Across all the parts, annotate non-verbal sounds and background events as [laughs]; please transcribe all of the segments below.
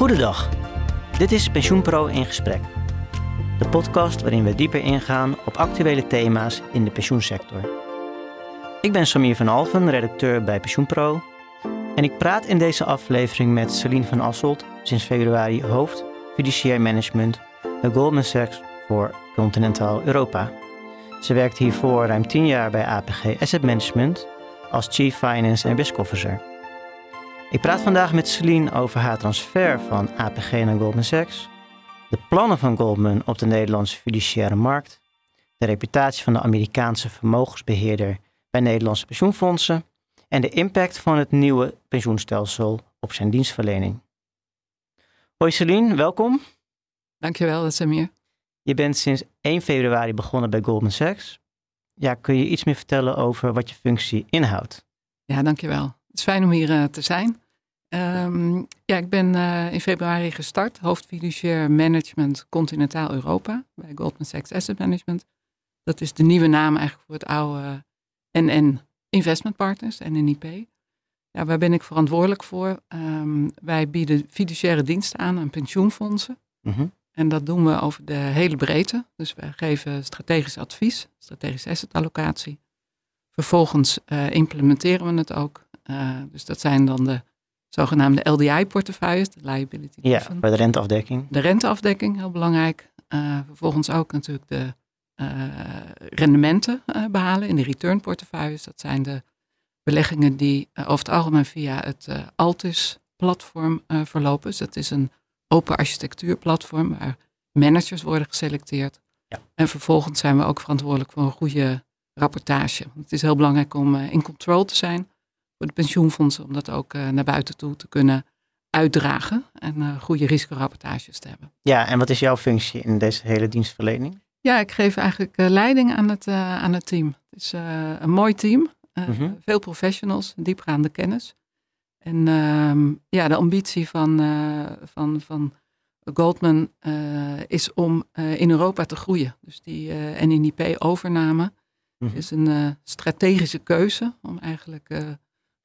Goedendag, dit is PensioenPro in gesprek. De podcast waarin we dieper ingaan op actuele thema's in de pensioensector. Ik ben Samir van Alven, redacteur bij PensioenPro. En ik praat in deze aflevering met Celine van Asselt, sinds februari hoofd fiduciair management bij Goldman Sachs voor continentaal Europa. Ze werkt hiervoor ruim 10 jaar bij APG Asset Management als Chief Finance en Risk Officer. Ik praat vandaag met Celine over haar transfer van APG naar Goldman Sachs, de plannen van Goldman op de Nederlandse fiduciaire markt, de reputatie van de Amerikaanse vermogensbeheerder bij Nederlandse pensioenfondsen en de impact van het nieuwe pensioenstelsel op zijn dienstverlening. Hoi Celine, welkom. Dankjewel, Samir. Je bent sinds 1 februari begonnen bij Goldman Sachs. Ja, kun je iets meer vertellen over wat je functie inhoudt? Ja, dankjewel. Het is fijn om hier uh, te zijn. Um, ja, ik ben uh, in februari gestart, hoofdfiduciair management continentaal Europa bij Goldman Sachs Asset Management. Dat is de nieuwe naam eigenlijk voor het oude NN Investment Partners, NNIP. Ja, waar ben ik verantwoordelijk voor? Um, wij bieden fiduciaire diensten aan aan pensioenfondsen. Mm En dat doen we over de hele breedte. Dus we geven strategisch advies, strategische assetallocatie. Vervolgens uh, implementeren we het ook. Uh, dus dat zijn dan de zogenaamde LDI-portefeuilles, de liability Ja, bij de renteafdekking. De renteafdekking, heel belangrijk. Uh, vervolgens ook natuurlijk de rendementen behalen in de return-portefeuilles. Dat zijn de beleggingen die over het algemeen via het Altus-platform verlopen. Dus dat is een open architectuurplatform waar managers worden geselecteerd. Ja. En vervolgens zijn we ook verantwoordelijk voor een goede rapportage. Het is heel belangrijk om in control te zijn voor de pensioenfondsen, om dat ook naar buiten toe te kunnen uitdragen en goede risicorapportages te hebben. Ja, en wat is jouw functie in deze hele dienstverlening? Ja, ik geef eigenlijk leiding aan het, aan het team. Het is een mooi team. Uh, mm-hmm. Veel professionals, diepgaande kennis. En uh, ja, de ambitie van, uh, van, van Goldman uh, is om in Europa te groeien. Dus die NNIP-overname mm-hmm. is een strategische keuze om eigenlijk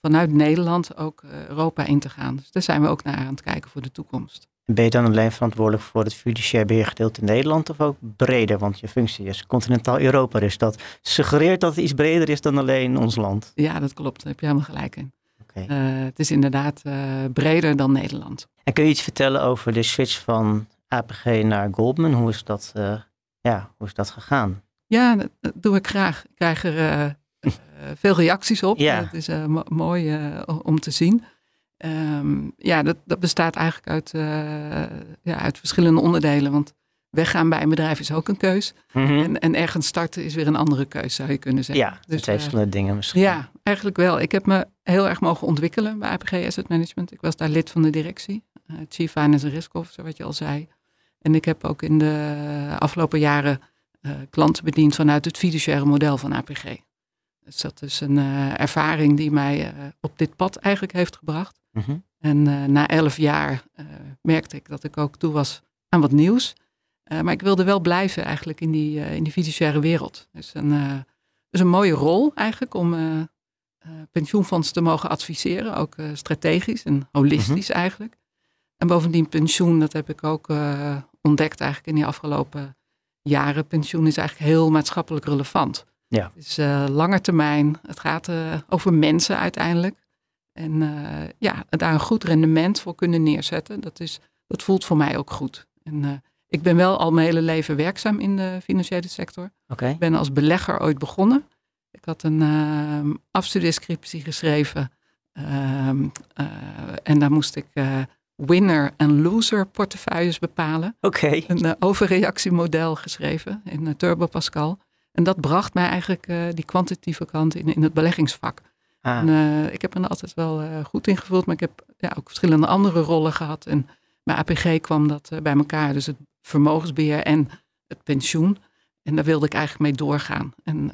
vanuit Nederland ook Europa in te gaan. Dus daar zijn we ook naar aan het kijken voor de toekomst. Ben je dan alleen verantwoordelijk voor het fiduciair beheergedeelte in Nederland of ook breder? Want je functie is continentaal Europa, dus dat suggereert dat het iets breder is dan alleen ons land. Ja, dat klopt. Daar heb je helemaal gelijk in. Okay. Uh, het is inderdaad uh, breder dan Nederland. En kun je iets vertellen over de switch van APG naar Goldman? Hoe is dat, uh, ja, hoe is dat gegaan? Ja, dat, dat doe ik graag. Ik krijg er veel reacties op. Ja. Het is mooi om te zien. Um, ja, dat, dat bestaat eigenlijk uit, ja, uit verschillende onderdelen. Want weggaan bij een bedrijf is ook een keus. Mm -hmm. en, en ergens starten is weer een andere keus, zou je kunnen zeggen. Ja, dus, twee verschillende uh, dingen misschien. Ja, eigenlijk wel. Ik heb me heel erg mogen ontwikkelen bij APG Asset Management. Ik was daar lid van de directie. Uh, Chief Finance Risk Officer, wat je al zei. En ik heb ook in de afgelopen jaren klanten bediend vanuit het fiduciaire model van APG. Dus dat is een ervaring die mij op dit pad eigenlijk heeft gebracht. Mm-hmm. En uh, na elf jaar merkte ik dat ik ook toe was aan wat nieuws. Maar ik wilde wel blijven eigenlijk in die, in die fiduciaire wereld. Dus een, dus een mooie rol eigenlijk om pensioenfondsen te mogen adviseren. Ook strategisch en holistisch mm-hmm. eigenlijk. En bovendien pensioen, dat heb ik ook ontdekt eigenlijk in die afgelopen jaren. Pensioen is eigenlijk heel maatschappelijk relevant. Ja. Het is langer termijn. Het gaat over mensen uiteindelijk. En uh, ja, daar een goed rendement voor kunnen neerzetten, dat, is, dat voelt voor mij ook goed. En ik ben wel al mijn hele leven werkzaam in de financiële sector. Okay. Ik ben als belegger ooit begonnen. Ik had een uh, afstudeerscriptie geschreven. Ehm, en daar moest ik winner en loser portefeuilles bepalen. Okay. Een overreactiemodel geschreven in Turbo Pascal. En dat bracht mij eigenlijk uh, die kwantitatieve kant in, in het beleggingsvak. Ah. En, uh, ik heb me er altijd wel uh, goed ingevuld, maar ik heb ja, ook verschillende andere rollen gehad. En bij APG kwam dat bij elkaar. Dus het vermogensbeheer en het pensioen. En daar wilde ik eigenlijk mee doorgaan. En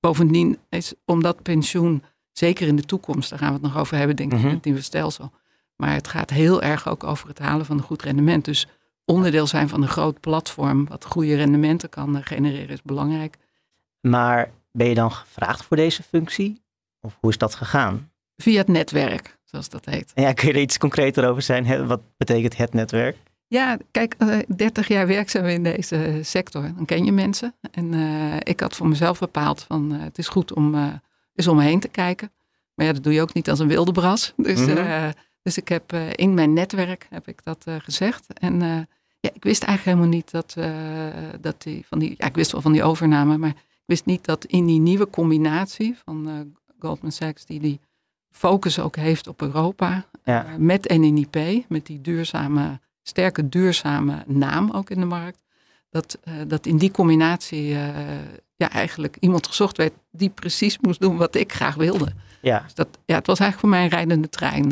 bovendien is omdat pensioen, zeker in de toekomst, daar gaan we het nog over hebben, denk ik, in mhm. het nieuwe stelsel. Maar het gaat heel erg ook over het halen van een goed rendement. Dus onderdeel zijn van een groot platform wat goede rendementen kan genereren is belangrijk. Maar ben je dan gevraagd voor deze functie? Of hoe is dat gegaan? Via het netwerk, zoals dat heet. Ja, kun je er iets concreter over zijn? Wat betekent het netwerk? Ja, kijk, uh, eh, 30 jaar werkzaam in deze sector. Dan ken je mensen. En uh, ik had voor mezelf bepaald van uh, het is goed om eens om me heen te kijken. Maar ja, dat doe je ook niet als een wilde bras. [laughs] Dus, mm -hmm. dus ik heb in mijn netwerk heb ik dat gezegd. En ja, ik wist eigenlijk helemaal niet dat, dat die van die, ja, ik wist wel van die overname, maar wist niet dat in die nieuwe combinatie van uh, Goldman Sachs, die die focus ook heeft op Europa, ja. uh, met NNIP, met die duurzame, sterke duurzame naam ook in de markt, dat, uh, dat in die combinatie ja, eigenlijk iemand gezocht werd die precies moest doen wat ik graag wilde. Ja. Dus dat, ja, het was eigenlijk voor mij een rijdende trein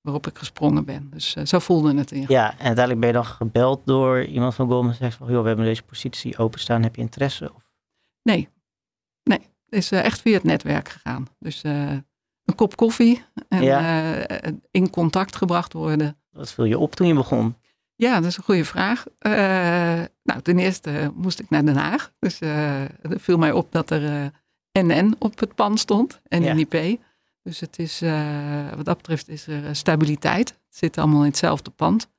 waarop ik gesprongen ben. Dus zo voelde het in. Ja, en uiteindelijk ben je dan gebeld door iemand van Goldman Sachs van, joh, we hebben deze positie openstaan, heb je interesse? Of? Nee, nee. Het is uh, echt via het netwerk gegaan. Dus uh, een kop koffie en ja. uh, in contact gebracht worden. Wat viel je op toen je begon? Ja, dat is een goede vraag. nou, ten eerste moest ik naar Den Haag. Dus het viel mij op dat er NN op het pand stond, NNIP. Ja. Dus het is, wat dat betreft is er stabiliteit. Het zit allemaal in hetzelfde pand.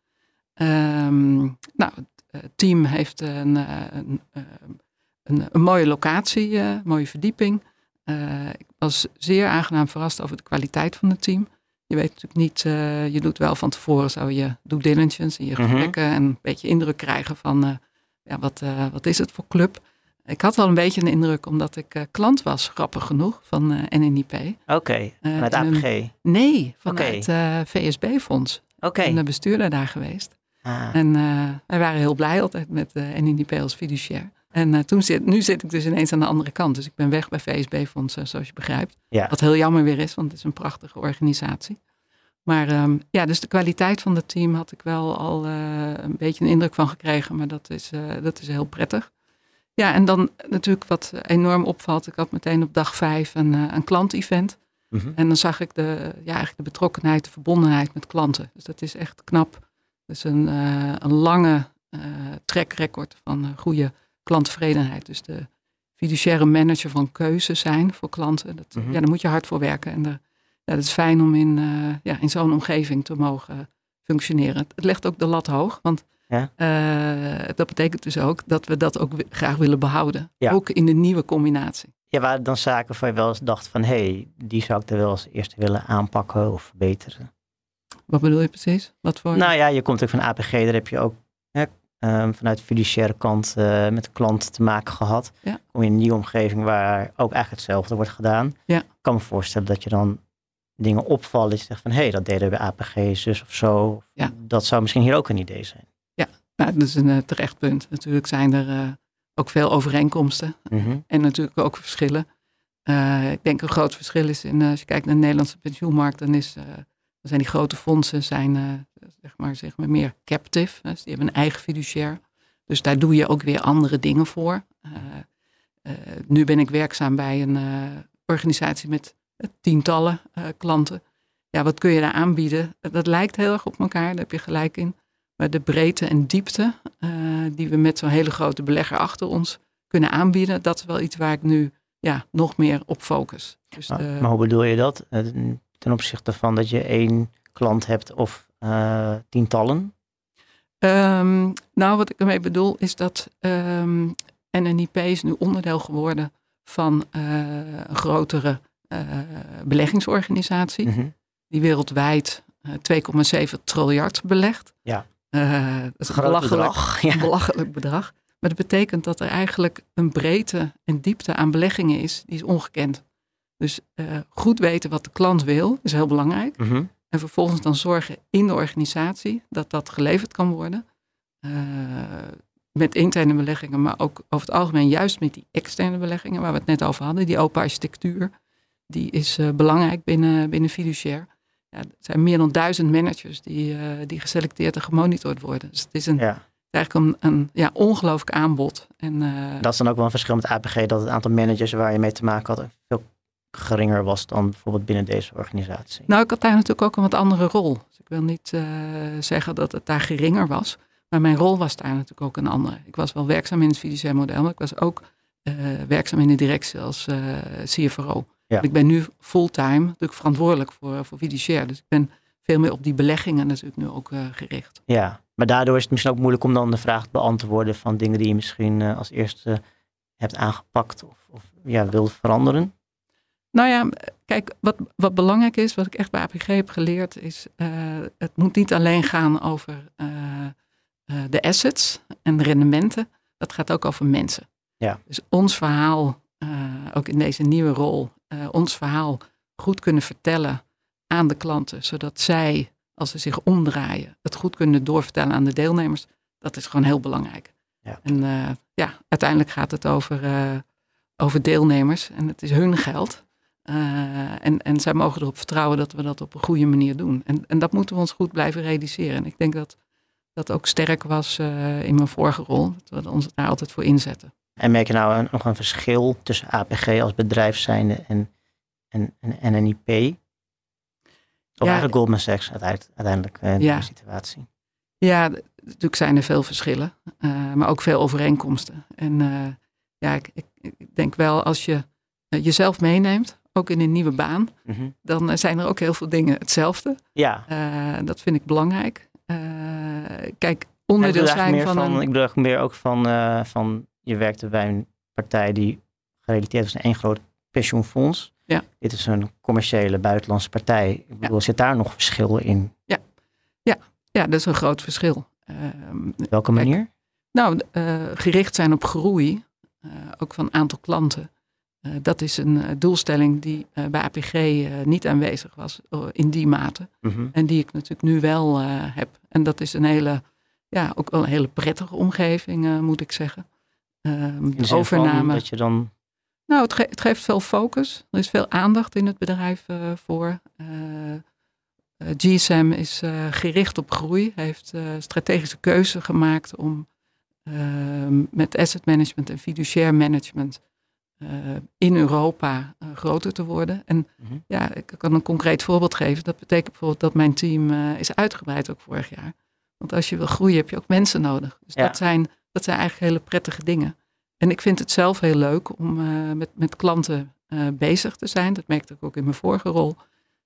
Um, nou, het team heeft een, een, een een, een mooie locatie, uh, mooie verdieping. Uh, ik was zeer aangenaam verrast over de kwaliteit van het team. Je weet natuurlijk niet, uh, je doet wel van tevoren zo je due diligence en je mhm. gesprekken en een beetje indruk krijgen van ja, wat, wat is het voor club. Ik had wel een beetje een indruk omdat ik klant was, grappig genoeg, van NNIP. Oké, okay, vanuit APG? nee, vanuit VSB-fonds. Oké. Okay. Ik ben de bestuurder daar geweest. Ah. En wij waren heel blij altijd met NNIP als fiduciair. En uh, toen zit, nu zit ik dus ineens aan de andere kant. Dus ik ben weg bij VSB-fondsen, zoals je begrijpt. Ja. Wat heel jammer weer is, want het is een prachtige organisatie. Maar um, ja, dus de kwaliteit van het team had ik wel al uh, een beetje een indruk van gekregen. Maar dat is, uh, dat is heel prettig. Ja, en dan natuurlijk wat enorm opvalt. Ik had meteen op dag vijf een, een klantevent. Mm -hmm. En dan zag ik de, ja, eigenlijk de betrokkenheid, de verbondenheid met klanten. Dus dat is echt knap. Dus een, een lange track record van goede klanttevredenheid. Dus de fiduciaire manager van keuze zijn voor klanten. Dat, mhm. Ja, daar moet je hard voor werken. En de, ja, dat is fijn om in, uh, ja, in zo'n omgeving te mogen functioneren. Het legt ook de lat hoog, want ja. uh, dat betekent dus ook dat we dat ook graag willen behouden. Ja. Ook in de nieuwe combinatie. Ja, waren dan zaken waar je wel eens dacht van... hé, hey, die zou ik er wel als eerste willen aanpakken of verbeteren? Wat bedoel je precies? Wat voor... Nou ja, je komt ook van APG, daar heb je ook hè, um, vanuit de fiduciaire kant uh, met de klant te maken gehad. Ja. Kom je in een nieuwe omgeving waar ook eigenlijk hetzelfde wordt gedaan. Ja. Ik kan me voorstellen dat je dan dingen opvallen. Dat je zegt van hé, hey, dat deden we bij APG, zus of zo. Ja. Dat zou misschien hier ook een idee zijn. Ja, nou, dat is een uh, terecht punt. Natuurlijk zijn er uh, ook veel overeenkomsten mm -hmm. en natuurlijk ook verschillen. ik denk een groot verschil is in, als je kijkt naar de Nederlandse pensioenmarkt, dan is zijn die grote fondsen zijn, uh, zeg maar, zeg maar meer captive. Dus die hebben een eigen fiduciair. Dus daar doe je ook weer andere dingen voor. Uh, uh, nu ben ik werkzaam bij een organisatie met tientallen klanten. Ja, wat kun je daar aanbieden? Dat lijkt heel erg op elkaar, daar heb je gelijk in. Maar de breedte en diepte die we met zo'n hele grote belegger achter ons kunnen aanbieden, dat is wel iets waar ik nu ja, nog meer op focus. Dus maar hoe bedoel je dat? Ten opzichte van dat je één klant hebt of uh, tientallen? Um, nou, wat ik ermee bedoel is dat um, ehm, NNIP is nu onderdeel geworden van uh, een grotere uh, beleggingsorganisatie. Mm -hmm. Die wereldwijd 2,7 triljard belegt. Ja. dat is een belachelijk bedrag, ja. belachelijk bedrag. Maar dat betekent dat er eigenlijk een breedte en diepte aan beleggingen is, die is ongekend. Dus uh, goed weten wat de klant wil, is heel belangrijk. Mm -hmm. En vervolgens dan zorgen in de organisatie dat dat geleverd kan worden. Uh, met interne beleggingen, maar ook over het algemeen juist met die externe beleggingen waar we het net over hadden. Die open architectuur, die is uh, belangrijk binnen, binnen fiduciair. Ja, er zijn meer dan duizend managers die, uh, die geselecteerd en gemonitord worden. Dus het is een, Ja. eigenlijk een, een ja, ongelooflijk aanbod. En, uh, Dat is dan ook wel een verschil met APG, dat het aantal managers waar je mee te maken had veel geringer was dan bijvoorbeeld binnen deze organisatie. Nou, ik had daar natuurlijk ook een wat andere rol. Dus ik wil niet uh, zeggen dat het daar geringer was. Maar mijn rol was daar natuurlijk ook een andere. Ik was wel werkzaam in het fiduciair model, maar ik was ook uh, werkzaam in de directie als uh, CFRO. Ja. Ik ben nu fulltime natuurlijk verantwoordelijk voor, voor fiduciair. Dus ik ben veel meer op die beleggingen natuurlijk nu ook gericht. Ja, maar daardoor is het misschien ook moeilijk om dan de vraag te beantwoorden van dingen die je misschien als eerste hebt aangepakt of, of ja, wilt veranderen. Nou ja, kijk, wat, wat belangrijk is, wat ik echt bij APG heb geleerd, is uh, het moet niet alleen gaan over uh, uh, de assets en de rendementen. Dat gaat ook over mensen. Ja. Dus ons verhaal, ook in deze nieuwe rol, ons verhaal goed kunnen vertellen aan de klanten, zodat zij, als ze zich omdraaien, het goed kunnen doorvertellen aan de deelnemers. Dat is gewoon heel belangrijk. Ja. En ja, uiteindelijk gaat het over, over deelnemers en het is hun geld. Uh, en, en zij mogen erop vertrouwen dat we dat op een goede manier doen. En, en dat moeten we ons goed blijven realiseren. En ik denk dat dat ook sterk was uh, in mijn vorige rol. Dat we ons daar altijd voor inzetten. En merk je nou een, nog een verschil tussen APG als bedrijf zijnde en, en, en, IP? Of Ja, eigenlijk Goldman Sachs uiteindelijk, in Ja. deze situatie? Ja, natuurlijk zijn er veel verschillen, eh, maar ook veel overeenkomsten. En eh, ja, ik, ik, denk wel als je eh, jezelf meeneemt, ook in een nieuwe baan, Mhm. dan eh, zijn er ook heel veel dingen hetzelfde. Ja, Eh, dat vind ik belangrijk. Eh, kijk, onderdeel zijn van, van, een... ik bedoel meer ook van, van, je werkte bij een partij die gerelateerd was aan één groot pensioenfonds. Ja. Dit is een commerciële buitenlandse partij. Ik bedoel, zit daar nog verschil in? Ja, dat is een groot verschil. Ehm, welke Kijk, manier? Nou, gericht zijn op groei, ook van aantal klanten. Eh, dat is een eh, doelstelling die eh, bij APG niet aanwezig was in die mate. Mhm. En die ik natuurlijk nu wel heb. En dat is een hele, ja, ook wel een hele prettige omgeving, moet ik zeggen. Ehm, de overname. Dat je dan, Nou, het, ge- het geeft veel focus. Er is veel aandacht in het bedrijf voor. GSM is gericht op groei, heeft strategische keuze gemaakt om ehm, met asset management en fiduciair management in Europa eh, groter te worden. En Mhm. ja, ik kan een concreet voorbeeld geven. Dat betekent bijvoorbeeld dat mijn team eh, is uitgebreid ook vorig jaar. Want als je wil groeien heb je ook mensen nodig. Dus Ja. dat, zijn, dat zijn eigenlijk hele prettige dingen. En ik vind het zelf heel leuk om eh, met, met klanten eh, bezig te zijn. Dat merkte ik ook in mijn vorige rol.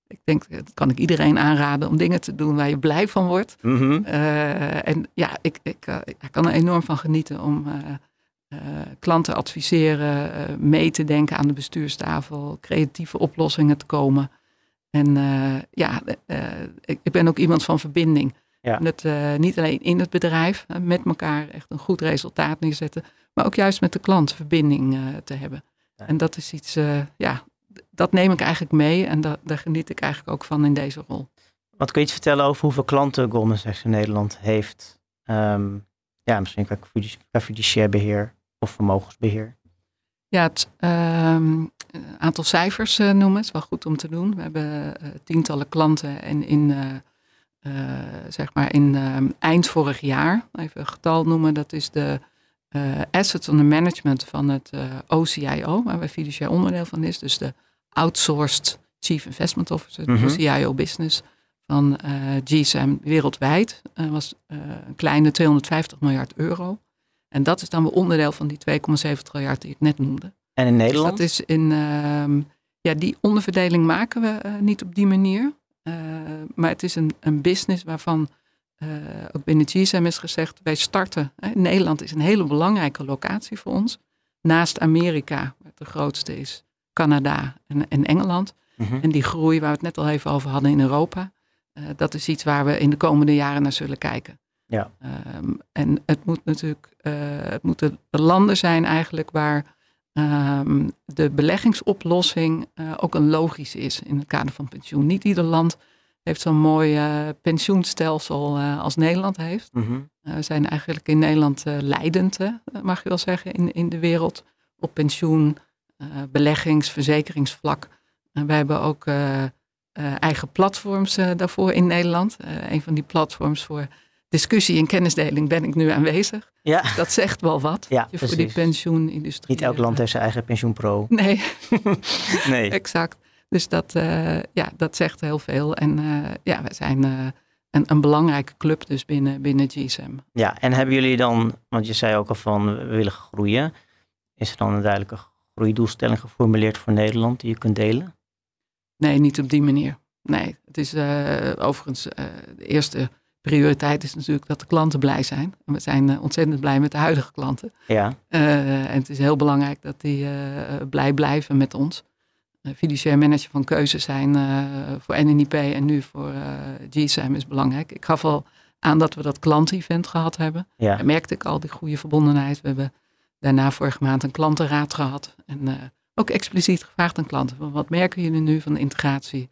Ik denk, eh, dat kan ik iedereen aanraden om dingen te doen waar je blij van wordt. Mhm. Eh, en ja, ik, ik, eh, ik kan er enorm van genieten om eh, eh, klanten adviseren, eh, mee te denken aan de bestuurstafel, creatieve oplossingen te komen. En eh, ja, eh, ik, ben ook iemand van verbinding. Ja. Eh, niet alleen in het bedrijf, eh, met elkaar echt een goed resultaat neerzetten, maar ook juist met de klant verbinding eh, te hebben. Ja. En dat is iets, eh, ja, dat neem ik eigenlijk mee en da- daar geniet ik eigenlijk ook van in deze rol. Wat kun je iets vertellen over hoeveel klanten Goldman Sachs in Nederland heeft? Ehm, ja, misschien qua fiduciair beheer of vermogensbeheer. Ja, het ehm, een aantal cijfers eh, noemen is wel goed om te doen. We hebben eh, tientallen klanten en in, eh, zeg maar in ehm, eind vorig jaar, even een getal noemen, dat is de assets under management van het OCIO, waar wij fiduciair onderdeel van is. Dus de outsourced Chief Investment Officer, de Mhm. OCIO Business van GSM wereldwijd, was een kleine 250 miljard euro. En dat is dan weer onderdeel van die 2,7 triljard die ik net noemde. En in Nederland? Dus dat is in, ehm, ja, die onderverdeling maken we eh, niet op die manier. Eh, maar het is een, een business waarvan eh, ook binnen GSM is gezegd, wij starten. Hè, Nederland is een hele belangrijke locatie voor ons. Naast Amerika, waar het de grootste is, Canada en, en Engeland. Mhm. En die groei waar we het net al even over hadden in Europa. dat is iets waar we in de komende jaren naar zullen kijken. Ja. Ehm, en het moet natuurlijk, eh, het moeten de landen zijn eigenlijk waar ehm, de beleggingsoplossing eh, ook een logische is in het kader van pensioen. Niet ieder land heeft zo'n mooi uh, pensioenstelsel als Nederland heeft. Mhm. we zijn eigenlijk in Nederland leidend, mag je wel zeggen, in, in de wereld op pensioen, beleggings, verzekeringsvlak. En wij hebben ook eigen platforms daarvoor in Nederland. een van die platforms voor discussie en kennisdeling ben ik nu aanwezig. Ja. Dat zegt wel wat. Ja, voor die pensioenindustrie. Niet elk land heeft zijn eigen pensioenpro. Nee, [laughs] nee. exact. Dus dat, uh, ja, dat zegt heel veel. En uh, ja, we zijn uh, een, een, belangrijke club dus binnen, binnen GSM. Ja, en hebben jullie dan, want je zei ook al van we willen groeien. Is er dan een duidelijke groeidoelstelling geformuleerd voor Nederland die je kunt delen? Nee, niet op die manier. Nee, het is overigens de eerste prioriteit is natuurlijk dat de klanten blij zijn. En we zijn uh, ontzettend blij met de huidige klanten. Ja. Uh, en het is heel belangrijk dat die uh, blij blijven met ons. fiduciair manager van keuze zijn voor NNIP en nu voor GSM is belangrijk. Ik gaf al aan dat we dat klantenevent gehad hebben. Ja. Daar merkte ik al die goede verbondenheid. We hebben daarna vorige maand een klantenraad gehad. En ook expliciet gevraagd aan klanten. Wat merken jullie nu van de integratie?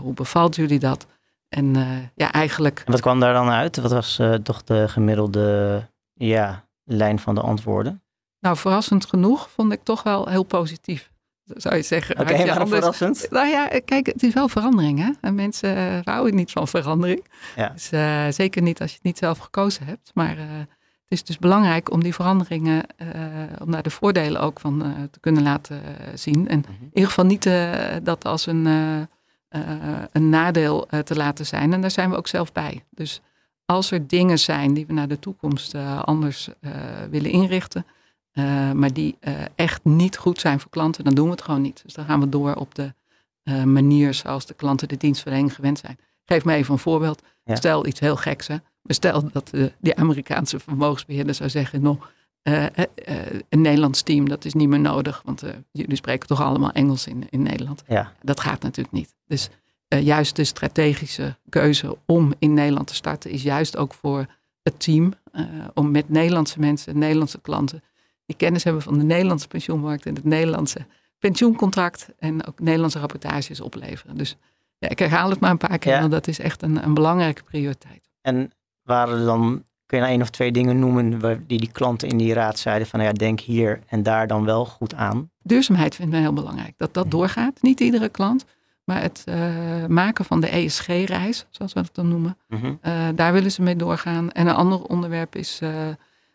hoe bevalt jullie dat? En uh, ja, eigenlijk. En wat kwam daar dan uit? Wat was uh, toch de gemiddelde ja, lijn van de antwoorden? Nou, verrassend genoeg vond ik toch wel heel positief. Zou je zeggen. Oké, okay, waarom verrassend? Nou ja, kijk, het is wel verandering. Hè? En mensen uh, houden niet van verandering. Ja. Dus, zeker niet als je het niet zelf gekozen hebt. Maar het is dus belangrijk om die veranderingen, om daar de voordelen ook van te kunnen laten zien. En mm -hmm. in ieder geval niet dat als een een nadeel uh, te laten zijn. En daar zijn we ook zelf bij. Dus als er dingen zijn die we naar de toekomst uh, anders willen inrichten, maar die echt niet goed zijn voor klanten, dan doen we het gewoon niet. Dus dan gaan we door op de manier zoals de klanten de dienstverlening gewend zijn. Geef me even een voorbeeld. Ja. Stel iets heel geks. Hè? Stel dat de, die Amerikaanse vermogensbeheerder zou zeggen, nou, uh, uh, een Nederlands team, dat is niet meer nodig, want jullie spreken toch allemaal Engels in, in Nederland. Ja. Dat gaat natuurlijk niet. Dus juist de strategische keuze om in Nederland te starten, is juist ook voor het team, om met Nederlandse mensen, Nederlandse klanten, die kennis hebben van de Nederlandse pensioenmarkt en het Nederlandse pensioencontract en ook Nederlandse rapportages opleveren. Dus ja, ik herhaal het maar een paar keer, Ja. want dat is echt een, een belangrijke prioriteit. En waren er dan, kun je nou één of twee dingen noemen die, die klanten in die raad zeiden van nou ja, denk hier en daar dan wel goed aan? Duurzaamheid vindt mij heel belangrijk. Dat dat doorgaat. Niet iedere klant. Maar het uh, maken van de ESG-reis, zoals we het dan noemen, Mhm. uh, daar willen ze mee doorgaan. En een ander onderwerp is uh,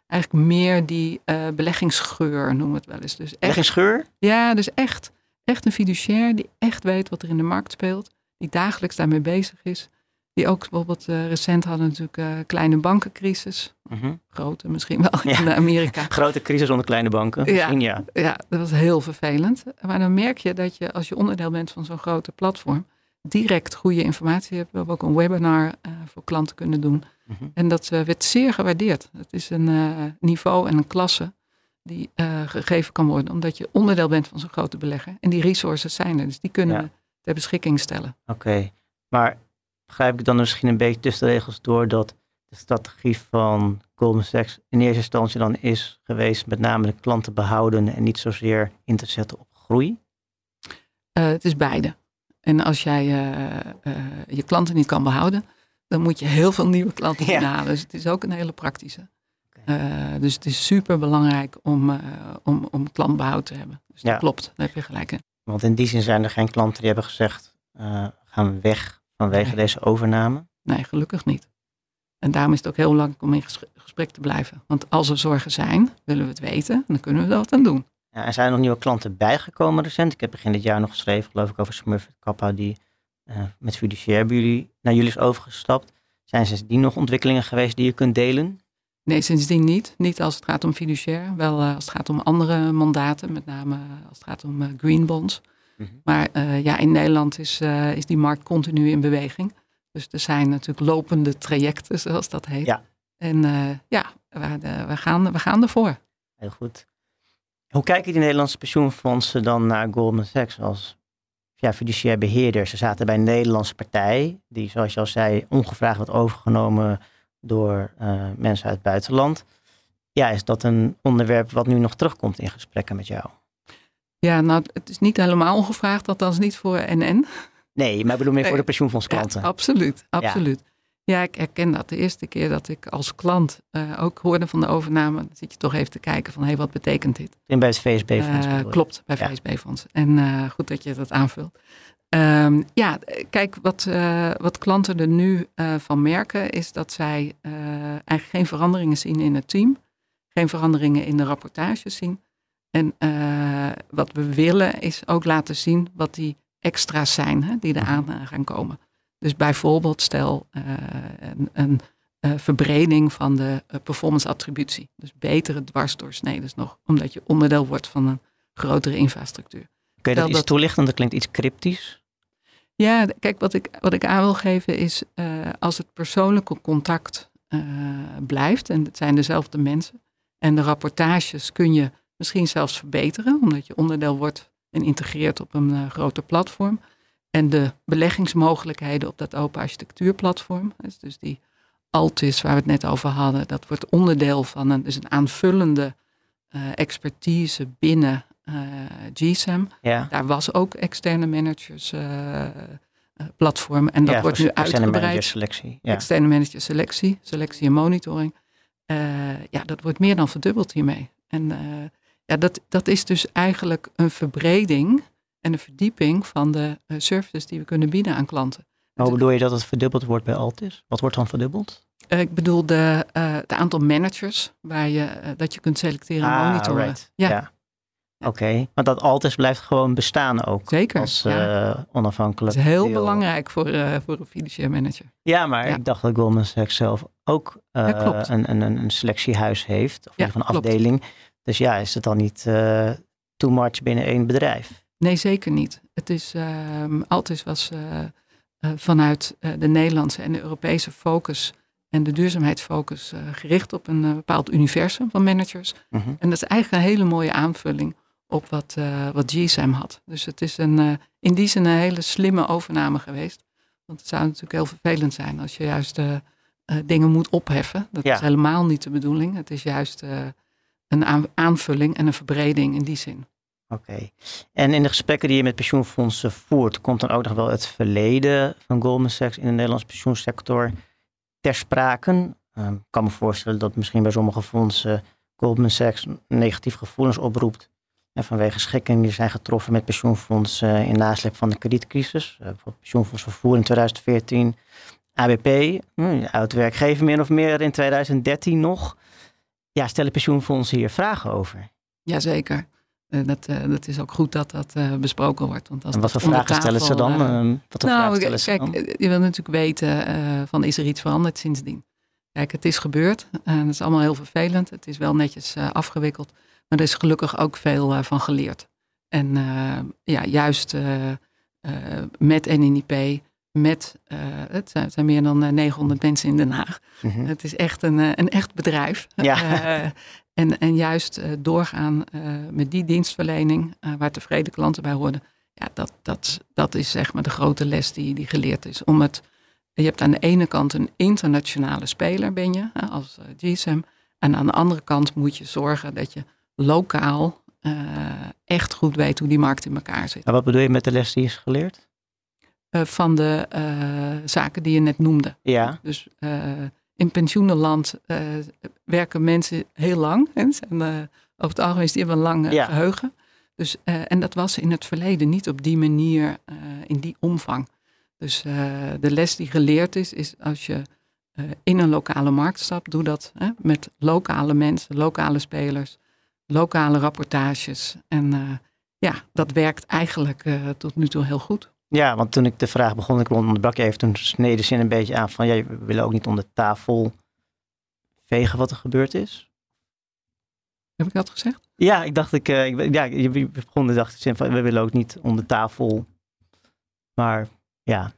eigenlijk meer die beleggingsgeur, noemen we het wel eens. Dus Echt ja, dus echt, echt een fiduciair die echt weet wat er in de markt speelt. Die dagelijks daarmee bezig is. Die ook bijvoorbeeld recent hadden natuurlijk een kleine bankencrisis. Mhm. Grote misschien wel Ja. in Amerika. [laughs] Grote crisis onder kleine banken. Ja. Misschien ja. Ja, dat was heel vervelend. Maar dan merk je dat je als je onderdeel bent van zo'n grote platform, direct goede informatie hebt. We hebben ook een webinar uh, voor klanten kunnen doen. Mhm. En dat uh, werd zeer gewaardeerd. Het is een uh, niveau en een klasse die gegeven kan worden, omdat je onderdeel bent van zo'n grote belegger. En die resources zijn er, dus die kunnen Ja. we ter beschikking stellen. Oké, maar begrijp ik dan misschien een beetje tussen de regels door dat de strategie van Goldman Sachs in eerste instantie dan is geweest met name de klanten behouden en niet zozeer in te zetten op groei? Uh, het is beide. En als jij uh, uh, je klanten niet kan behouden, dan moet je heel veel nieuwe klanten Ja. inhalen. Dus het is ook een hele praktische. dus het is super belangrijk om, om, om klantbehoud te hebben. Dus dat Ja. klopt, daar heb je gelijk in. Want in die zin zijn er geen klanten die hebben gezegd, eh, gaan we weg vanwege Nee. deze overname. Nee, gelukkig niet. En daarom is het ook heel belangrijk om in ges- gesprek te blijven. Want als er zorgen zijn, willen we het weten, en dan kunnen we er wat aan doen. Ja, en zijn er nog nieuwe klanten bijgekomen recent? Ik heb begin dit jaar nog geschreven, geloof ik, over Smurfit Kappa, die eh, met fiduciair bij jullie, naar jullie is overgestapt. Zijn sindsdien nog ontwikkelingen geweest die je kunt delen? Nee, sindsdien niet. Niet als het gaat om fiduciair. Wel eh, als het gaat om andere mandaten, met name als het gaat om eh, green bonds. Mhm. Maar eh, ja, in Nederland is, eh, is die markt continu in beweging. Dus er zijn natuurlijk lopende trajecten, [laughs] zoals dat heet. Ja. En eh, ja, we, we, gaan, we gaan ervoor. Heel goed. Hoe kijken die Nederlandse pensioenfondsen dan naar Goldman Sachs als ja, fiduciair beheerder? Ze zaten bij een Nederlandse partij, die zoals je al zei, ongevraagd wordt overgenomen door mensen uit het buitenland. Ja, is dat een onderwerp wat nu nog terugkomt in gesprekken met jou? Ja, nou, het is niet helemaal ongevraagd, althans niet voor NN. Nee, maar ik bedoel meer voor de pensioenfondsklanten. Ja, absoluut, absoluut. Ja. ik herken dat. De eerste keer dat ik als klant ook hoorde van de overname, dan zit je toch even te kijken van, hé, hey, wat betekent dit? En bij het VSB-fonds. klopt, bij VSB-fonds. En goed dat je dat aanvult. Um, ja, kijk, wat, wat klanten er nu van merken is dat zij eigenlijk geen veranderingen zien in het team, geen veranderingen in de rapportages zien. En wat we willen is ook laten zien wat die extra's zijn hè, die eraan mhm. gaan komen. Dus bijvoorbeeld stel een, een verbreding van de performance attributie. Dus betere dwarsdoorsneden nog, omdat je onderdeel wordt van een grotere infrastructuur. Kun je dat iets toelichten? Dat klinkt iets cryptisch. Ja, kijk, wat ik, wat ik aan wil geven is als het persoonlijke contact blijft, en het zijn dezelfde mensen, en de rapportages kun je misschien zelfs verbeteren, omdat je onderdeel wordt en integreert op een uh, groter platform. En de beleggingsmogelijkheden op dat open architectuurplatform, dus die Altis waar we het net over hadden, dat wordt onderdeel van een, dus een aanvullende expertise binnen uh, GSAM. Ja. Daar was ook externe managers platform. En dat wordt nu uitgebreid. Manager selectie. Ja. Externe manager selectie, selectie en monitoring. ja, dat wordt meer dan verdubbeld hiermee. En ja, dat, dat is dus eigenlijk een verbreding en een verdieping van de services die we kunnen bieden aan klanten. hoe bedoel je dat het verdubbeld wordt bij Altis? Wat wordt dan verdubbeld? ik bedoel de, het aantal managers waar je, dat je kunt selecteren en ah, monitoren. ja. Oké, maar dat Altis blijft gewoon bestaan ook. Zeker. Als ja. uh, onafhankelijk. Dat is heel belangrijk voor, uh, voor een financieel manager. Ja, maar ik dacht dat Goldman Sachs zelf ook uh, een, een, een selectiehuis heeft. Of ja, een afdeling. Dus ja, is het dan niet too much binnen één bedrijf? Nee, zeker niet. Het is, Altis was vanuit de Nederlandse en de Europese focus en de duurzaamheidsfocus gericht op een bepaald universum van managers. Mm -hmm. En dat is eigenlijk een hele mooie aanvulling op wat, uh, wat GSM had. Dus het is een, uh, in die zin een hele slimme overname geweest. Want het zou natuurlijk heel vervelend zijn als je juist uh, dingen moet opheffen. Dat is helemaal niet de bedoeling. Het is juist een aanvulling en een verbreding in die zin. Oké. En in de gesprekken die je met pensioenfondsen voert, komt dan ook nog wel het verleden van Goldman Sachs in de Nederlandse pensioensector ter sprake? Ehm, ik kan me voorstellen dat misschien bij sommige fondsen Goldman Sachs negatieve gevoelens oproept en vanwege schikkingen die zijn getroffen met pensioenfondsen in nasleep van de kredietcrisis. Uh, bijvoorbeeld pensioenfonds vervoer in 2014. ABP, hm, oud werkgever meer of meer in 2013 nog. Ja, stellen pensioenfondsen hier vragen over? Jazeker. Uh, dat, uh, dat is ook goed dat dat uh, besproken wordt. Want als en wat voor vragen tafel, stellen ze dan? wat nou, vragen stellen ze kijk, dan? je wil natuurlijk weten van is er iets veranderd sindsdien? Kijk, het is gebeurd. en dat is allemaal heel vervelend. Het is wel netjes afgewikkeld. Maar er is gelukkig ook veel van geleerd. En ja, juist met NNIP, met, het zijn, het, zijn, meer dan 900 mensen in Den Haag. Mm -hmm. Het is echt een, een echt bedrijf. Ja. en, en juist doorgaan met die dienstverlening, waar tevreden klanten bij hoorden. Ja, dat, dat, dat is zeg maar de grote les die, die geleerd is. Om het, je hebt aan de ene kant een internationale speler, ben je, als GSM. En aan de andere kant moet je zorgen dat je lokaal echt goed weet hoe die markt in elkaar zit. En wat bedoel je met de les die is geleerd? Uh, van de uh, zaken die je net noemde. Ja. Dus in pensioenenland werken mensen heel lang. Hè? En, over het algemeen is die hebben een lang ja. geheugen. Dus, en dat was in het verleden niet op die manier, in die omvang. Dus de les die geleerd is, is als je in een lokale markt stapt, doe dat hè, met lokale mensen, lokale spelers lokale rapportages. En ja, dat werkt eigenlijk uh, tot nu toe heel goed. Ja, want toen ik de vraag begon, ik onderbrak je even, toen sneden ze een beetje aan van, ja, we willen ook niet onder tafel vegen wat er gebeurd is. Heb ik dat gezegd? Ja, ik dacht, ik, uh, ik ja, je begon de dag zeggen van, we willen ook niet onder tafel, maar ja.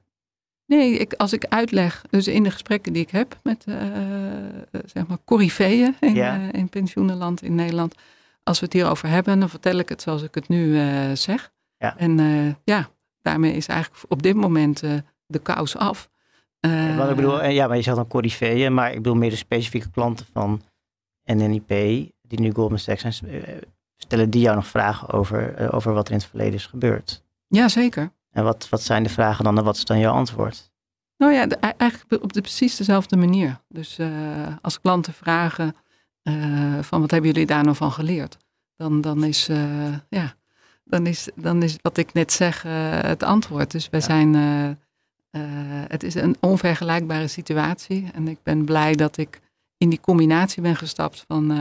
Nee, ik, als ik uitleg, dus in de gesprekken die ik heb met, uh, zeg maar, corifeeën in, ja. in pensioenenland in Nederland, als we het hierover hebben, dan vertel ik het zoals ik het nu uh, zeg. Ja. En ja, daarmee is eigenlijk op dit moment uh, de kous af. Wat ik bedoel, ja, maar je zegt dan corifeeën, maar ik bedoel meer de specifieke klanten van NNIP, die nu Goldman Sachs zijn, stellen die jou nog vragen over, over wat er in het verleden is gebeurd? Ja, zeker. En wat, wat zijn de vragen dan en wat is dan jouw antwoord? Nou ja, eigenlijk op de precies dezelfde manier. Dus uh, als klanten vragen uh, van wat hebben jullie daar nou van geleerd? Dan, dan, is, uh, ja, dan, is, dan is wat ik net zeg het antwoord. Dus wij ja. zijn, het is een onvergelijkbare situatie. En ik ben blij dat ik in die combinatie ben gestapt van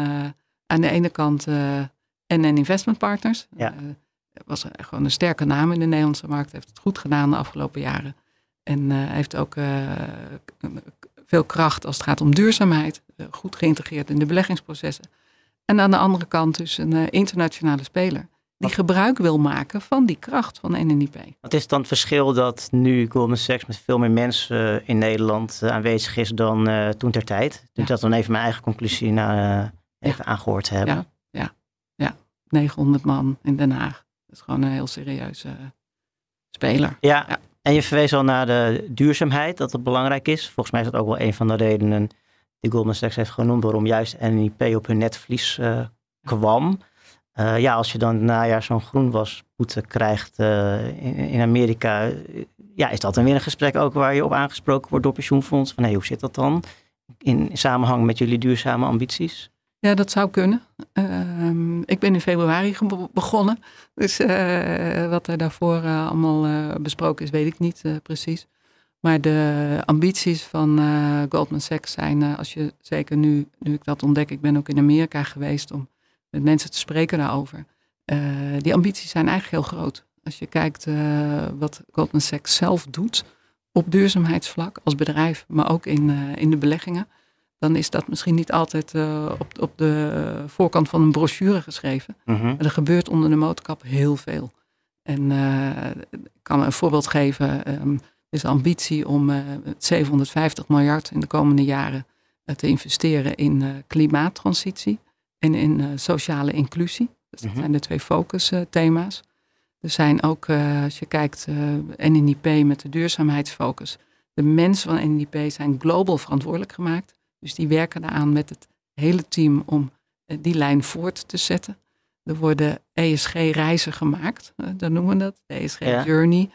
aan de ene kant NN Investment Partners. Ja. was gewoon een sterke naam in de Nederlandse markt. Heeft het goed gedaan de afgelopen jaren. En heeft ook veel kracht als het gaat om duurzaamheid. Goed geïntegreerd in de beleggingsprocessen. En aan de andere kant dus een internationale speler. Die gebruik wil maken van die kracht van NNIP. Wat is dan het verschil dat nu Goldman Sachs met veel meer mensen in Nederland aanwezig is dan toen ter tijd? Ja. Dat dan even mijn eigen conclusie naar, even ja. aangehoord te hebben. Ja, ja, ja. 900 man in Den Haag. Dat is gewoon een heel serieuze speler. ja. ja. En je verwees al naar de duurzaamheid, dat het belangrijk is. Volgens mij is dat ook wel een van de redenen die Goldman Sachs heeft genoemd waarom juist NIP op hun netverlies uh, kwam. Uh, ja, als je dan najaar zo'n groenwasboete krijgt uh, in, Amerika, ja, is dat dan weer een gesprek ook waar je op aangesproken wordt door pensioenfonds? Van hoe zit dat dan in samenhang met jullie duurzame ambities? Ja, dat zou kunnen. Uh, ik ben in februari begonnen. Dus uh, wat er daarvoor allemaal besproken is, weet ik niet precies. Maar de ambities van Goldman Sachs zijn, als je zeker nu, nu ik dat ontdek, ik ben ook in Amerika geweest om met mensen te spreken daarover. die ambities zijn eigenlijk heel groot. Als je kijkt wat Goldman Sachs zelf doet op duurzaamheidsvlak als bedrijf, maar ook in, in de beleggingen dan is dat misschien niet altijd uh, op, op de voorkant van een brochure geschreven. Mm-hmm. Maar er gebeurt onder de motorkap heel veel. En uh, ik kan een voorbeeld geven. Um, er is ambitie om uh, 750 miljard in de komende jaren te investeren in klimaattransitie en in sociale inclusie. Dus dat Mm-hmm. zijn de twee focusthema's. Er zijn ook, als je kijkt, NNIP met de duurzaamheidsfocus. De mensen van NNIP zijn global verantwoordelijk gemaakt. Dus die werken eraan met het hele team om die lijn voort te zetten. Er worden ESG-reizen gemaakt, dan noemen we dat, de ESG-journey.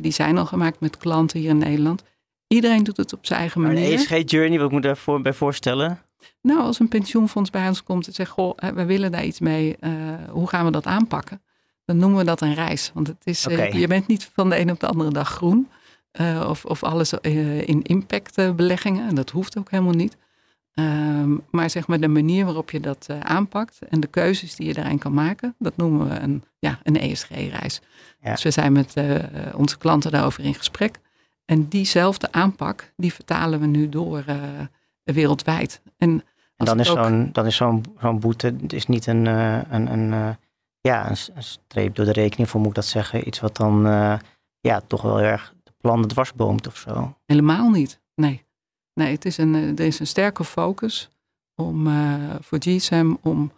Die zijn al gemaakt met klanten hier in Nederland. Iedereen doet het op zijn eigen maar manier. Een ESG-journey, wat moet je daarvoor bij voorstellen? Nou, als een pensioenfonds bij ons komt en zegt, goh, we willen daar iets mee, hoe gaan we dat aanpakken? Dan noemen we dat een reis. Want het is, okay. je bent niet van de een op de andere dag groen. of, of alles in impactbeleggingen. En dat hoeft ook helemaal niet. Um, maar zeg maar de manier waarop je dat uh, aanpakt en de keuzes die je daarin kan maken, dat noemen we een, ja, een ESG-reis. Ja. Dus we zijn met uh, onze klanten daarover in gesprek. En diezelfde aanpak, die vertalen we nu door wereldwijd. En, en dan, is ook... zo'n, dan is zo'n, zo'n boete is niet een, een, een, ja, een, een, streep door de rekening, voor moet ik dat zeggen. Iets wat dan ja, toch wel erg de plannen dwarsboomt of zo. Helemaal niet, nee. Nee, het is een, er is een sterke focus om, uh, voor GSM om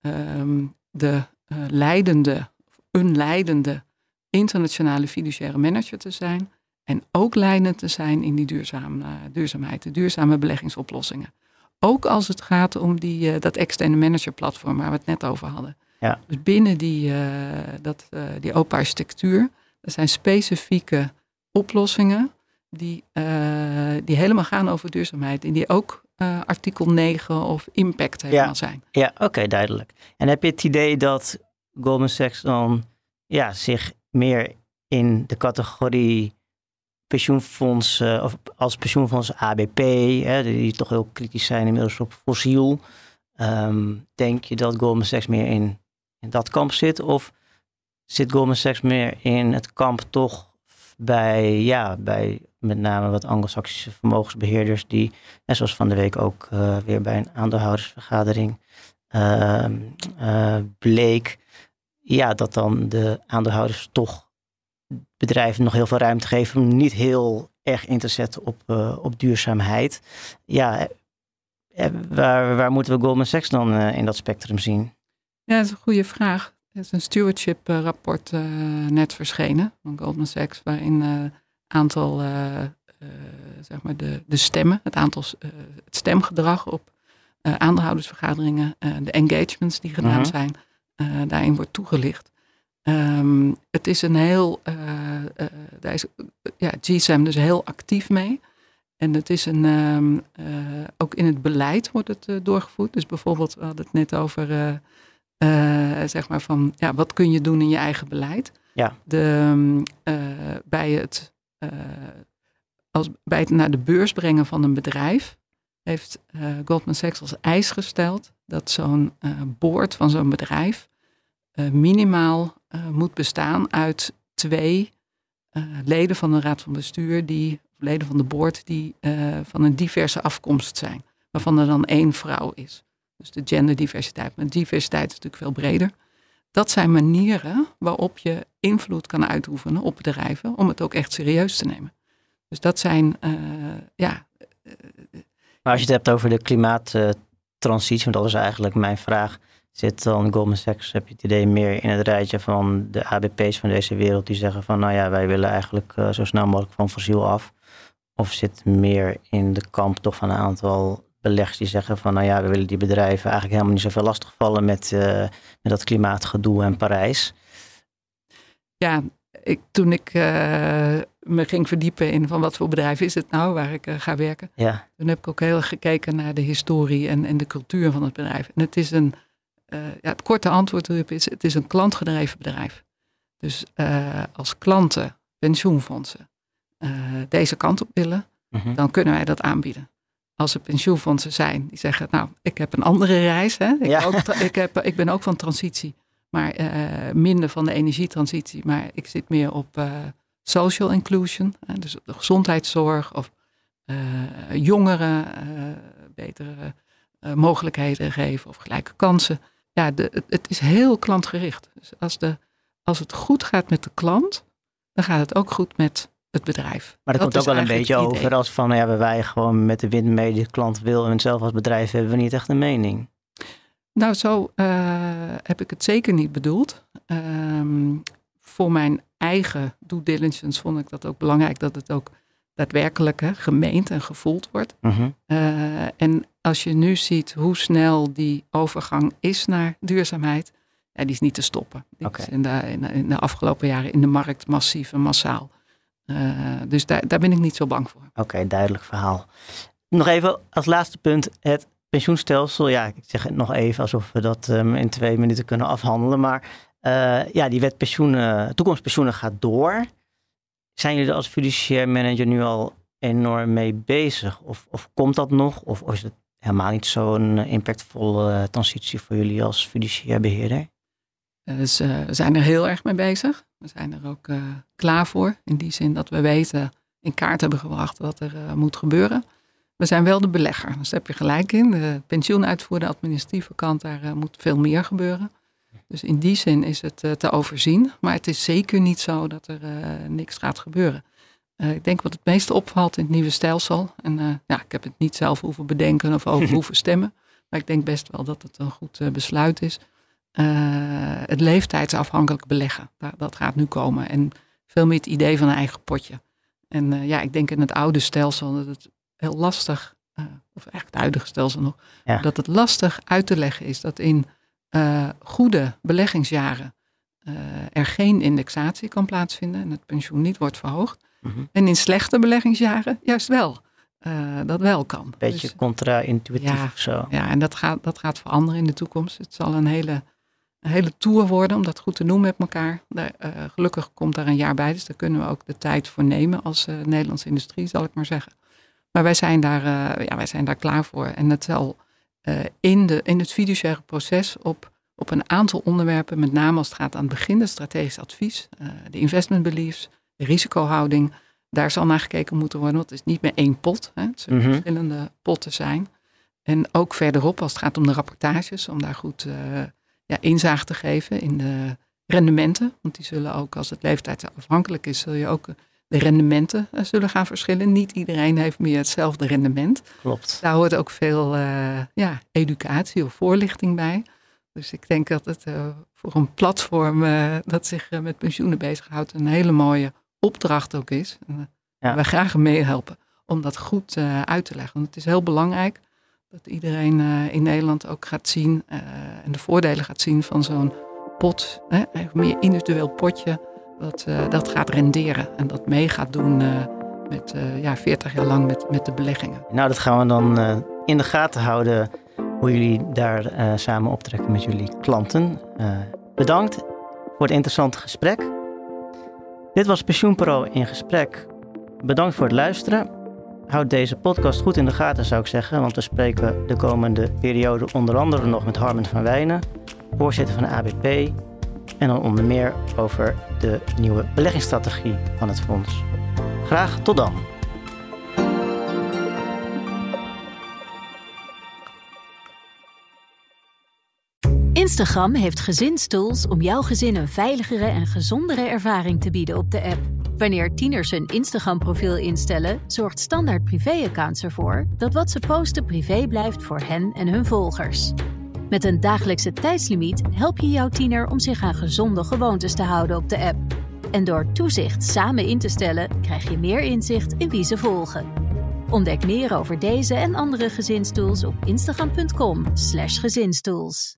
um, de uh, leidende, een leidende internationale fiduciaire manager te zijn. En ook leidend te zijn in die duurzame, duurzaamheid, de duurzame beleggingsoplossingen. Ook als het gaat om die, dat externe managerplatform waar we het net over hadden. Ja. Dus binnen die, dat, die open architectuur, er zijn specifieke oplossingen die, die helemaal gaan over duurzaamheid. En die ook uh, artikel 9 of impact helemaal ja. zijn. Ja, oké, okay, duidelijk. En heb je het idee dat Goldman Sachs dan ja, zich meer in de categorie pensioenfonds, uh, of als pensioenfonds ABP, hè, die toch heel kritisch zijn inmiddels op fossiel. Um, denk je dat Goldman Sachs meer in, in dat kamp zit? Of zit Goldman Sachs meer in het kamp toch bij, ja, bij met name wat anglo-saxische vermogensbeheerders die, zoals van de week ook uh, weer bij een aandeelhoudersvergadering uh, uh, bleek, ja, dat dan de aandeelhouders toch bedrijven nog heel veel ruimte geven om niet heel erg in te zetten op, op duurzaamheid. Ja, waar, waar moeten we Goldman Sachs dan in dat spectrum zien? Ja, dat is een goede vraag. Er is een stewardship rapport net verschenen van Goldman Sachs, waarin aantal, uh, uh, zeg maar de, de stemmen, het aantal, het stemgedrag op aandeelhoudersvergaderingen, de engagements die gedaan Mhm. zijn, daarin wordt toegelicht. Ehm, het is een heel, uh, uh, daar is ja, GSAM dus heel actief mee. En het is een, um, uh, ook in het beleid wordt het doorgevoerd. Dus bijvoorbeeld, we hadden het net over, zeg maar van, ja, wat kun je doen in je eigen beleid? Ja. De, bij, het, als, bij het naar de beurs brengen van een bedrijf heeft Goldman Sachs als eis gesteld dat zo'n boord van zo'n bedrijf minimaal uh, moet bestaan uit twee uh, leden van de raad van bestuur, die, leden van de board, die van een diverse afkomst zijn. Waarvan er dan één vrouw is. Dus de genderdiversiteit. Maar diversiteit is natuurlijk veel breder. Dat zijn manieren waarop je invloed kan uitoefenen op bedrijven om het ook echt serieus te nemen. Dus dat zijn, ja. Maar als je het hebt over de klimaattransitie, want dat is eigenlijk mijn vraag zit dan Goldman Sachs, heb je het idee, meer in het rijtje van de ABP's van deze wereld die zeggen van nou ja, wij willen eigenlijk uh, zo snel mogelijk van fossiel af. Of zit meer in de kamp toch van een aantal beleggers die zeggen van nou ja, we willen die bedrijven eigenlijk helemaal niet zoveel lastigvallen met, uh, met dat klimaatgedoe en Parijs. Ja, ik, toen ik uh, me ging verdiepen in van wat voor bedrijf is het nou waar ik uh, ga werken. Ja. Toen heb ik ook heel gekeken naar de historie en, en de cultuur van het bedrijf. En het is een uh, ja, het korte antwoord erop is, het is een klantgedreven bedrijf. Dus uh, als klanten, pensioenfondsen, uh, deze kant op willen, -hmm. dan kunnen wij dat aanbieden. Als er pensioenfondsen zijn die zeggen, nou, ik heb een andere reis. Hè? Ik, ja. ook, ik, heb, ik ben ook van transitie, maar minder van de energietransitie. Maar ik zit meer op social inclusion, hè? dus de gezondheidszorg of jongeren betere mogelijkheden geven of gelijke kansen ja, de, het, is heel klantgericht. Dus als, de, als het goed gaat met de klant, dan gaat het ook goed met het bedrijf. Maar dat, dat komt ook wel een beetje over als van, nou ja, we wij gewoon met de wind mee, de klant wil en zelf als bedrijf hebben we niet echt een mening. Nou, zo uh, heb ik het zeker niet bedoeld. Um, voor mijn eigen due diligence vond ik dat ook belangrijk dat het ook daadwerkelijk hè, gemeend en gevoeld wordt. Uh -huh. uh, en als je nu ziet hoe snel die overgang is naar duurzaamheid, ja, die is niet te stoppen. Die okay. is in de, in, de, in de afgelopen jaren in de markt massief en massaal. Uh, dus daar, daar ben ik niet zo bang voor. Oké, okay, duidelijk verhaal. Nog even als laatste punt, het pensioenstelsel. Ja, ik zeg het nog even alsof we dat um, in twee minuten kunnen afhandelen. Maar uh, ja, die wet pensioenen, toekomstpensioenen gaat door. Zijn jullie als fiduciair manager nu al enorm mee bezig? Of, of komt dat nog? Of, is het helemaal niet zo'n impactvolle transitie voor jullie als fiduciair beheerder? Dus uh, we zijn er heel erg mee bezig. We zijn er ook klaar voor. In die zin dat we weten, in kaart hebben gebracht wat er moet gebeuren. We zijn wel de belegger, dus daar heb je gelijk in. De pensioenuitvoerder, de administratieve kant, daar moet veel meer gebeuren. Dus in die zin is het te overzien. Maar het is zeker niet zo dat er niks gaat gebeuren. Uh, ik denk wat het meeste opvalt in het nieuwe stelsel. En uh, ja, ik heb het niet zelf hoeven bedenken of over [laughs] hoeven stemmen. Maar ik denk best wel dat het een goed uh, besluit is. het leeftijdsafhankelijk beleggen, dat, dat, gaat nu komen. En veel meer het idee van een eigen potje. En ja, ik denk in het oude stelsel dat het heel lastig, of eigenlijk het huidige stelsel nog, ja. dat het lastig uit te leggen is dat in goede beleggingsjaren er geen indexatie kan plaatsvinden en het pensioen niet wordt verhoogd. Mm -hmm. En in slechte beleggingsjaren juist wel. Uh, dat wel kan. Beetje dus, contra-intuïtief ja, of zo. Ja, en dat gaat, dat gaat veranderen in de toekomst. Het zal een hele, een hele tour worden om dat goed te noemen met elkaar. Daar, uh, gelukkig komt daar een jaar bij, dus daar kunnen we ook de tijd voor nemen als uh, Nederlandse industrie, zal ik maar zeggen. Maar wij zijn daar, ja, wij zijn daar klaar voor. En het zal in, de, in het fiduciaire proces op, op een aantal onderwerpen, met name als het gaat aan het begin, het strategisch advies, de investment beliefs, de risicohouding, daar zal naar gekeken moeten worden. Want het is niet meer één pot. Hè. Het zullen Mhm. verschillende potten zijn. En ook verderop, als het gaat om de rapportages, om daar goed uh, ja, inzage te geven in de rendementen. Want die zullen ook, als het leeftijdsafhankelijk is, zul je ook de rendementen uh, zullen gaan verschillen. Niet iedereen heeft meer hetzelfde rendement. Klopt. Daar hoort ook veel uh, ja, educatie of voorlichting bij. Dus ik denk dat het voor een platform dat zich met pensioenen bezighoudt een hele mooie opdracht ook is. En Ja. wij graag meehelpen om dat goed uit te leggen. Want het is heel belangrijk dat iedereen in Nederland ook gaat zien en de voordelen gaat zien van zo'n pot, hè, een meer individueel potje, dat, uh, dat gaat renderen en dat mee gaat doen uh, met uh, ja, 40 jaar lang met, met de beleggingen. Nou, dat gaan we dan in de gaten houden hoe jullie daar samen optrekken met jullie klanten. bedankt voor het interessante gesprek. Dit was Pensioenpro in gesprek. Bedankt voor het luisteren. Houd deze podcast goed in de gaten, zou ik zeggen, want we spreken de komende periode onder andere nog met Harmen van Wijnen, voorzitter van de ABP, en dan onder meer over de nieuwe beleggingsstrategie van het fonds. Graag tot dan. Instagram heeft gezinstools om jouw gezin een veiligere en gezondere ervaring te bieden op de app. Wanneer tieners een Instagram-profiel instellen, zorgt Standaard Privé-accounts ervoor dat wat ze posten privé blijft voor hen en hun volgers. Met een dagelijkse tijdslimiet help je jouw tiener om zich aan gezonde gewoontes te houden op de app. En door toezicht samen in te stellen, krijg je meer inzicht in wie ze volgen. Ontdek meer over deze en andere gezinstools op instagram.com/gezinstools.